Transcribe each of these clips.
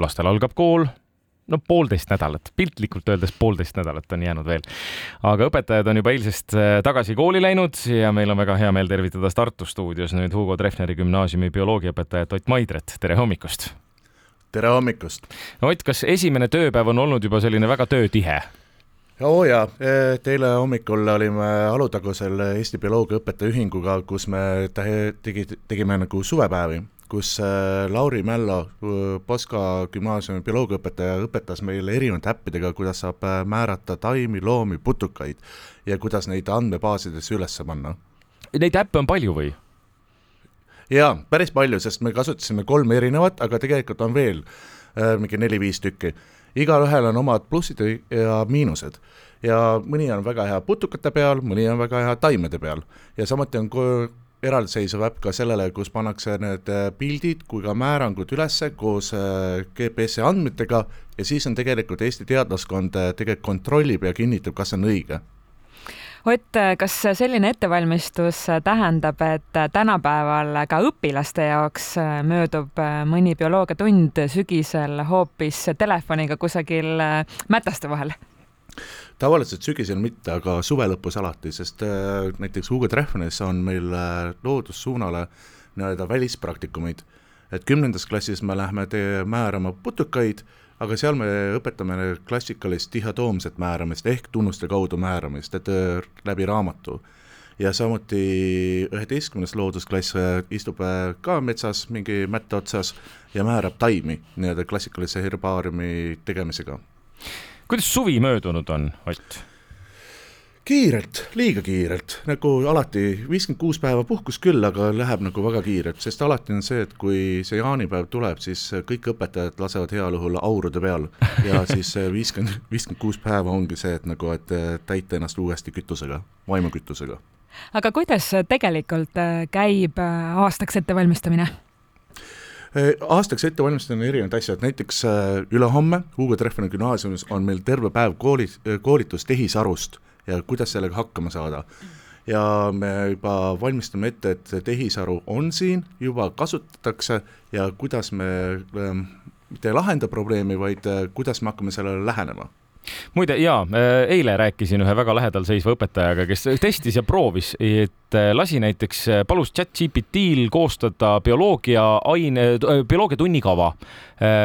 lastel algab kool, no poolteist nädalat, piltlikult öeldes poolteist nädalat on jäänud veel. aga õpetajad on juba eilsest äh, tagasi kooli läinud ja meil on väga hea meel tervitada Tartu stuudios nüüd Hugo Treffneri gümnaasiumi bioloogiaõpetajat Ott Maidret, tere hommikust! tere hommikust! Ott, kas esimene tööpäev on olnud juba selline väga töötihe? oo oh jaa, eile hommikul olime Alutagusel Eesti Bioloogiaõpetaja Ühinguga, kus me tegi, tegime nagu suvepäevi kus äh, Lauri Mällo, äh, Poska gümnaasiumi bioloogiaõpetaja, õpetas meile erinevate äppidega, kuidas saab äh, määrata taimi, loomi, putukaid ja kuidas neid andmebaasidesse üles panna. Neid äppe on palju või? jaa, päris palju, sest me kasutasime kolme erinevat, aga tegelikult on veel äh, mingi neli-viis tükki. igalühel on omad plussid ja miinused ja mõni on väga hea putukate peal, mõni on väga hea taimede peal ja samuti on eraldiseisev äpp ka sellele, kus pannakse need äh, pildid kui ka määrangud ülesse koos äh, GPS-i andmetega ja siis on tegelikult Eesti teadlaskond äh, tegelikult kontrollib ja kinnitab, kas see on õige Ott, kas selline ettevalmistus tähendab, et tänapäeval ka õpilaste jaoks möödub mõni bioloogiatund sügisel hoopis telefoniga kusagil mätaste vahel? Tavaliselt sügisel mitte, aga suve lõpus alati, sest äh, näiteks Hugo Treffneris on meil äh, loodussuunale nii-öelda välispraktikumid, et kümnendas klassis me lähme tee määrama putukaid, aga seal me õpetame klassikalist dihatoomset määramist ehk tunnuste kaudu määramist, et äh, läbi raamatu. ja samuti üheteistkümnes loodusklass istub ka metsas mingi mätta otsas ja määrab taimi nii-öelda klassikalise herbaariumi tegemisega kuidas suvi möödunud on, Ott? kiirelt, liiga kiirelt, nagu alati, viiskümmend kuus päeva puhkus küll, aga läheb nagu väga kiirelt, sest alati on see, et kui see jaanipäev tuleb, siis kõik õpetajad lasevad heal juhul aurude peal ja siis viiskümmend, viiskümmend kuus päeva ongi see, et nagu, et täita ennast uuesti kütusega, vaimukütusega. aga kuidas tegelikult käib aastaks ettevalmistamine? Äh, aastaks ette valmistan erinevaid asju, et näiteks äh, ülehomme Hugo Treffner gümnaasiumis on meil terve päev kooli, äh, koolitus tehisarust ja kuidas sellega hakkama saada. ja me juba valmistame ette, et tehisaru on siin, juba kasutatakse ja kuidas me ähm, mitte ei lahenda probleemi, vaid kuidas me hakkame sellele lähenema muide jaa, eile rääkisin ühe väga lähedal seisva õpetajaga, kes testis ja proovis, et lasi näiteks, palus chat-GPT-l koostada bioloogia aine, bioloogia tunnikava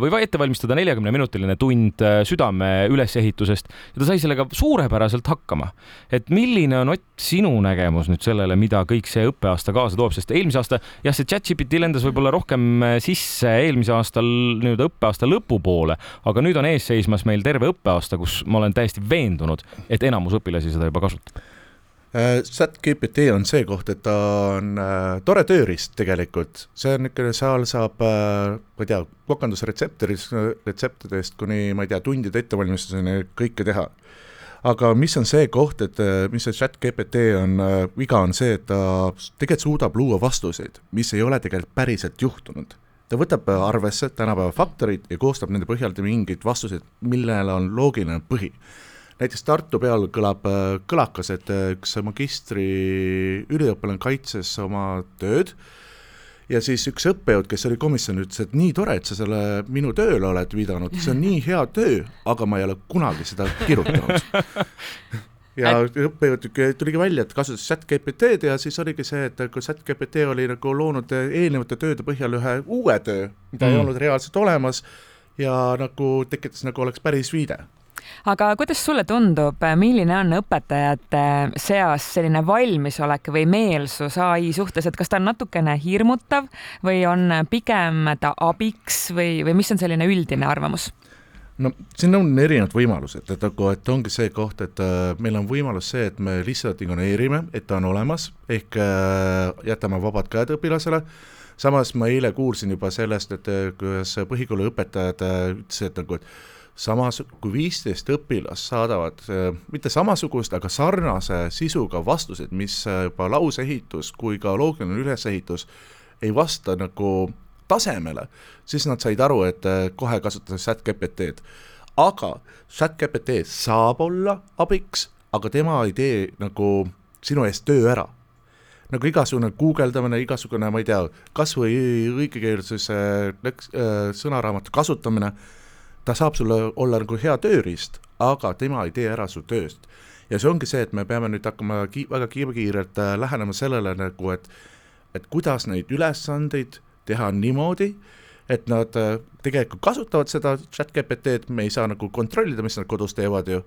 või ette valmistada neljakümne minutiline tund südame ülesehitusest ja ta sai sellega suurepäraselt hakkama. et milline on Ott sinu nägemus nüüd sellele, mida kõik see õppeaasta kaasa toob, sest eelmise aasta jah, see chat-GPT lendas võib-olla rohkem sisse eelmise aastal nii-öelda õppeaasta lõpupoole, aga nüüd on ees seismas meil terve õppeaasta, kus ma olen täiesti veendunud, et enamus õpilasi seda juba kasutab. Äh, chat-GPT on see koht, et ta on äh, tore tööriist tegelikult, see on niisugune, seal saab äh,, ma ei tea, kokandusretseptorist, retseptidest kuni ma ei tea, tundide ettevalmistuseni kõike teha. aga mis on see koht, et äh, mis see chat-GPT on äh,, viga on see, et ta tegelikult suudab luua vastuseid, mis ei ole tegelikult päriselt juhtunud ta võtab arvesse tänapäeva faktorid ja koostab nende põhjal mingeid vastuseid, millel on loogiline põhi. Näiteks Tartu peal kõlab äh, kõlakas, et äh, üks magistriüliõpilane kaitses oma tööd ja siis üks õppejõud, kes oli komisjon, ütles, et nii tore, et sa selle minu tööle oled viidanud, see on nii hea töö, aga ma ei ole kunagi seda kirjutanud ja õppejõud tuligi välja, et kasutas chat-GPT-d ja siis oligi see, et kui chat-GPT oli nagu loonud eelnevate tööde põhjal ühe uue töö, mida mm. ei olnud reaalselt olemas ja nagu tekitas nagu oleks päris viide aga kuidas sulle tundub, milline on õpetajate seas selline valmisolek või meelsus ai suhtes, et kas ta on natukene hirmutav või on pigem ta abiks või, või mis on selline üldine arvamus? No siin on erinevad võimalused, et nagu, et ongi see koht, et äh, meil on võimalus see, et me lihtsalt ignoreerime, et ta on olemas, ehk äh, jätame vabad käed õpilasele, samas ma eile kuulsin juba sellest, et äh, kuidas põhikooli õpetajad äh, ütlesid, nagu, et samas kui viisteist õpilast saadavad äh, mitte samasugust, aga sarnase sisuga vastused, mis juba lauseehitus kui ka loogiline ülesehitus ei vasta nagu tasemele, siis nad said aru, et äh, kohe kasutades chat-GPT-d. aga chat-GPT saab olla abiks, aga tema ei tee nagu sinu eest töö ära nagu igasugune guugeldamine, igasugune, ma ei tea, kas või õigekeelsuse äh,, sõnaraamatu kasutamine, ta saab sulle olla nagu hea tööriist, aga tema ei tee ära su tööst. ja see ongi see, et me peame nüüd hakkama ki-, väga kiirelt äh, lähenema sellele nagu, et et kuidas neid ülesandeid teha niimoodi, et nad äh, tegelikult kasutavad seda chat GPT-d, me ei saa nagu kontrollida, mis nad kodus teevad ju,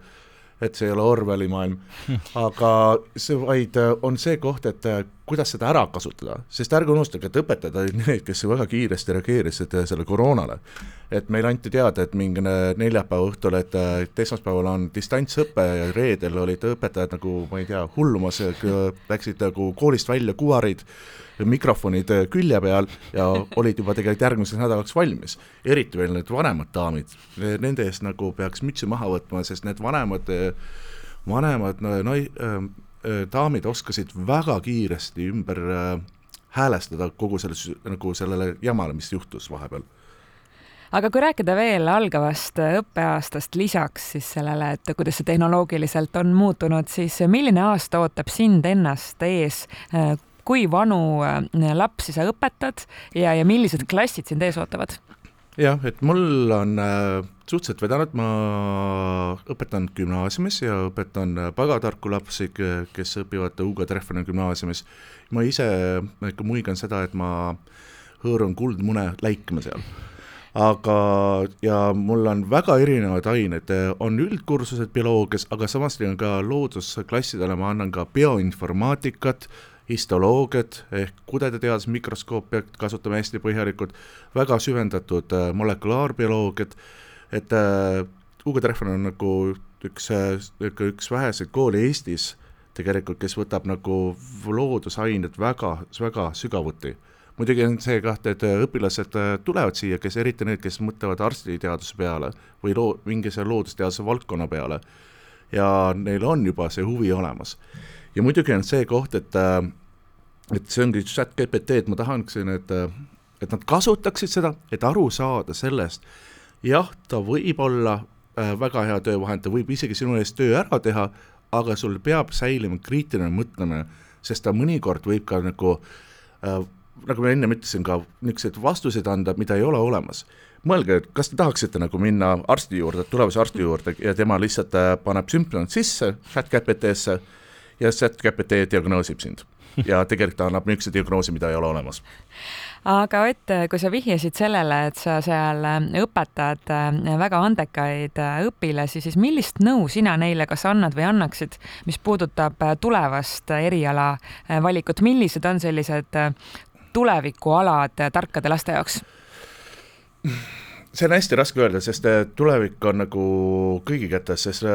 et see ei ole Orwelli maailm, aga see vaid äh, on see koht, et äh, kuidas seda ära kasutada, sest ärge unustage, et õpetajad olid need, kes väga kiiresti reageerisid sellele koroonale. et meile anti teada, et mingi neljapäeva õhtul, et, et esmaspäeval on distantsõpe ja reedel olid õpetajad nagu, ma ei tea, hullumas, läksid nagu koolist välja kuvarid mikrofonid äh, külje peal ja olid juba tegelikult järgmiseks nädalaks valmis. eriti veel need vanemad daamid, nende eest nagu peaks mütsi maha võtma, sest need vanemad, vanemad nai- äh,, daamid oskasid väga kiiresti ümber äh, häälestada kogu selle, nagu sellele jamale, mis juhtus vahepeal aga kui rääkida veel algavast õppeaastast lisaks siis sellele, et kuidas see tehnoloogiliselt on muutunud, siis milline aasta ootab sind ennast ees, äh, kui vanu äh, lapsi sa õpetad ja, ja millised klassid sind ees ootavad? jah, et mul on äh, suhteliselt vedanud, ma õpetan gümnaasiumis ja õpetan äh, pagatarku lapsi, kes õpivad Ugo Treffneri gümnaasiumis. ma ise ikka muigan seda, et ma hõõrun kuldmune läikma seal aga, ja mul on väga erinevad ained, on üldkursused bioloogias, aga samas on ka loodusklassidele, ma annan ka bioinformaatikat, histoloogiat ehk kudeteadus, mikroskoopi kasutame hästi põhjalikult, väga süvendatud äh, molekulaarbioloogiat, et äh, Ugo Treffner on nagu üks, äh, üks väheseid koole Eestis tegelikult, kes võtab nagu loodusained väga, väga sügavuti. Muidugi on see kah, et õpilased äh, tulevad siia, kes eriti need, kes mõtlevad arstiteaduse peale või loo-, mingisuguse loodusteaduse valdkonna peale. Ja neil on juba see huvi olemas ja muidugi on see koht, et äh, et see ongi chat GPT, et ma tahaksin, et, äh, et nad kasutaksid seda, et aru saada sellest, jah, ta võib olla äh, väga hea töövahend, ta võib isegi sinu eest töö ära teha, aga sul peab säilima kriitiline mõtlemine, sest ta mõnikord võib ka nagu äh, nagu ma ennem ütlesin, ka niisuguseid vastuseid anda, mida ei ole olemas. mõelge, et kas te tahaksite nagu minna arsti juurde, tulevase arsti juurde ja tema lihtsalt paneb sümptomid sisse chat GPT-sse ja chat-GPT diagnoosib sind. Ja tegelikult ta annab niisuguse diagnoosi, mida ei ole olemas. Aga Ott, kui sa vihjasid sellele, et sa seal õpetad äh, väga andekaid äh, õpilasi, siis millist nõu sina neile kas annad või annaksid, mis puudutab äh, tulevast eriala valikut, millised on sellised tulevikualad tarkade laste jaoks? See on hästi raske öelda, sest tulevik on nagu kõigi kätes, sest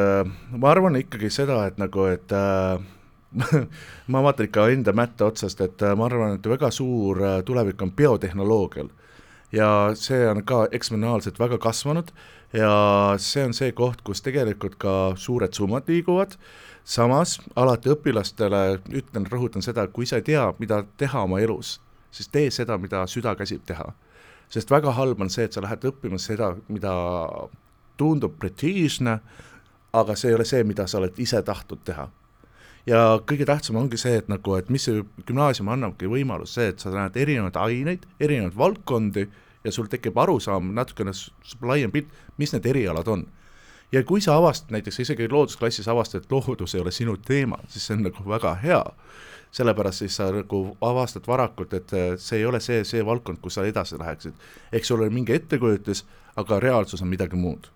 ma arvan ikkagi seda, et nagu, et äh, ma vaatan ikka enda mätta otsast, et äh, ma arvan, et väga suur äh, tulevik on biotehnoloogial. ja see on ka eksponentsiaalselt väga kasvanud ja see on see koht, kus tegelikult ka suured summad liiguvad, samas alati õpilastele ütlen, rõhutan seda, kui sa ei tea, mida teha oma elus, siis tee seda, mida süda käsib teha. Sest väga halb on see, et sa lähed õppima seda, mida tundub prestiižne, aga see ei ole see, mida sa oled ise tahtnud teha ja kõige tähtsam ongi see, et nagu, et mis see gümnaasium annabki võimalus, see, et sa näed erinevaid aineid, erinevaid valdkondi ja sul tekib arusaam, natukene laiem pilt, mis need erialad on. Ja kui sa avastad näiteks isegi loodusklassis avastad, et loodus ei ole sinu teema, siis see on nagu väga hea. sellepärast siis sa nagu avastad varakult, et see ei ole see, see valdkond, kus sa edasi läheksid. eks sul oli mingi ettekujutus, aga reaalsus on midagi muud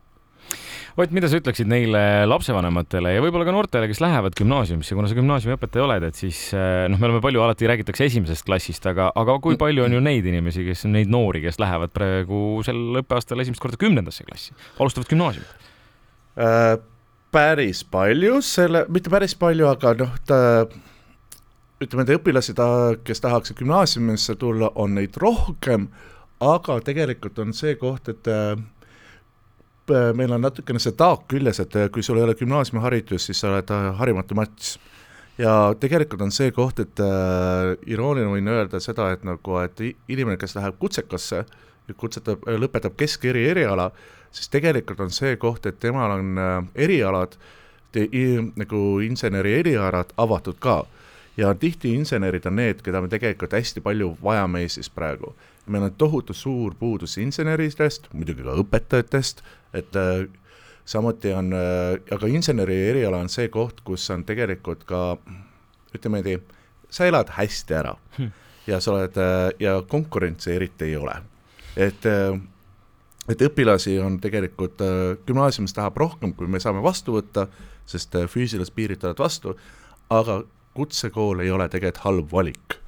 Ott, mida sa ütleksid neile lapsevanematele ja võib-olla ka noortele, kes lähevad gümnaasiumisse, kuna sa gümnaasiumiõpetaja oled, et siis eh, noh, me oleme palju, alati räägitakse esimesest klassist, aga, aga kui palju on ju neid inimesi, kes, neid noori, kes lähevad praegu sel õppeaastal esimest korda kümnendasse klassi, alustavad gümnaasiumit äh,? Päris palju, selle, mitte päris palju, aga noh, ta ütleme, et õpilasi, ta, kes tahaks gümnaasiumisse tulla, on neid rohkem, aga tegelikult on see koht, et äh, Äh, meil on natukene see taak küljes, et äh, kui sul ei ole gümnaasiumiharidus, siis sa oled äh, harimatu mats. ja tegelikult on see koht, et äh, irooniline võin öelda seda, et nagu, et inimene, kes läheb kutsekasse, kutsetab, lõpetab keskeri eriala, siis tegelikult on see koht, et temal on äh, erialad, nagu inseneri erialad avatud ka ja tihti insenerid on need, keda me tegelikult hästi palju vajame Eestis praegu. meil on tohutu suur puudus inseneridest, muidugi ka õpetajatest, et äh, samuti on äh,, aga inseneri eriala on see koht, kus on tegelikult ka ütleme niimoodi, sa elad hästi ära hmm. ja sa oled ja konkurentsi eriti ei ole. et et õpilasi on tegelikult äh,, gümnaasiumis tahab rohkem, kui me saame vastu võtta, sest äh, füüsilised piirid tulevad vastu, aga kutsekool ei ole tegelikult halb valik.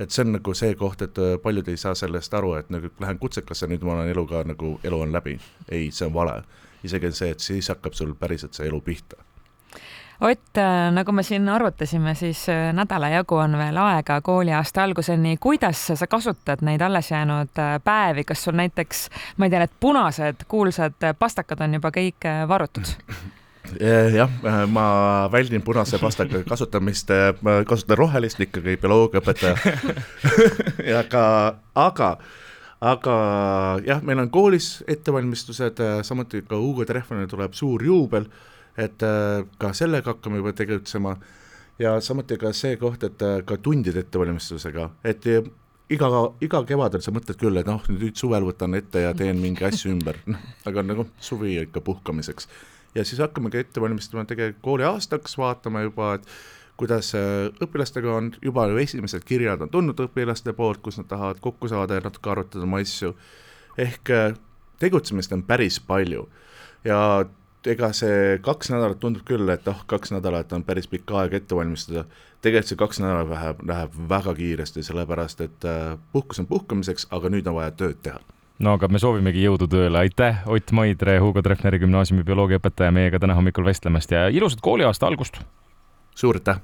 et see on nagu see koht, et äh, paljud ei saa sellest aru, et nagu lähen kutsekasse, nüüd ma olen eluga nagu, elu on läbi. ei, see on vale. isegi see, et siis hakkab sul päriselt see elu pihta Ott, äh, nagu me siin arvutasime, siis äh, nädala jagu on veel aega kooliaasta alguseni. kuidas sa kasutad neid alles jäänud päevi, kas sul näiteks, ma ei tea, need punased kuulsad pastakad on juba kõik varutud? Eh, jah, ma väldin punase pastaka kasutamist, ma kasutan rohelist ikkagi bioloogiaõpetaja aga, aga, aga jah, meil on koolis ettevalmistused, samuti ka Hugo Treffmanil tuleb suur juubel, et ka sellega hakkame juba tegutsema. Ja samuti ka see koht, et ka tundide ettevalmistusega, et iga, iga kevadel sa mõtled küll, et noh, nüüd suvel võtan ette ja teen mingi asju ümber, noh, aga nagu suvi ikka puhkamiseks. Ja siis hakkamegi ette valmistama tegelikult kooliaastaks, vaatame juba, et kuidas äh, õpilastega on, juba esimesed kirjad on tulnud õpilaste poolt, kus nad tahavad kokku saada ja natuke arutada oma asju, ehk äh, tegutsemist on päris palju. Ja ega see kaks nädalat tundub küll, et oh, kaks nädalat on päris pikk aeg ette valmistada, tegelikult see kaks nädalat läheb, läheb väga kiiresti, sellepärast et äh, puhkus on puhkamiseks, aga nüüd on vaja tööd teha no aga me soovimegi jõudu tööle, aitäh, Ott Maidre, Hugo Treffneri gümnaasiumi bioloogiaõpetaja meiega täna hommikul vestlemast ja ilusat kooliaasta algust! suur aitäh!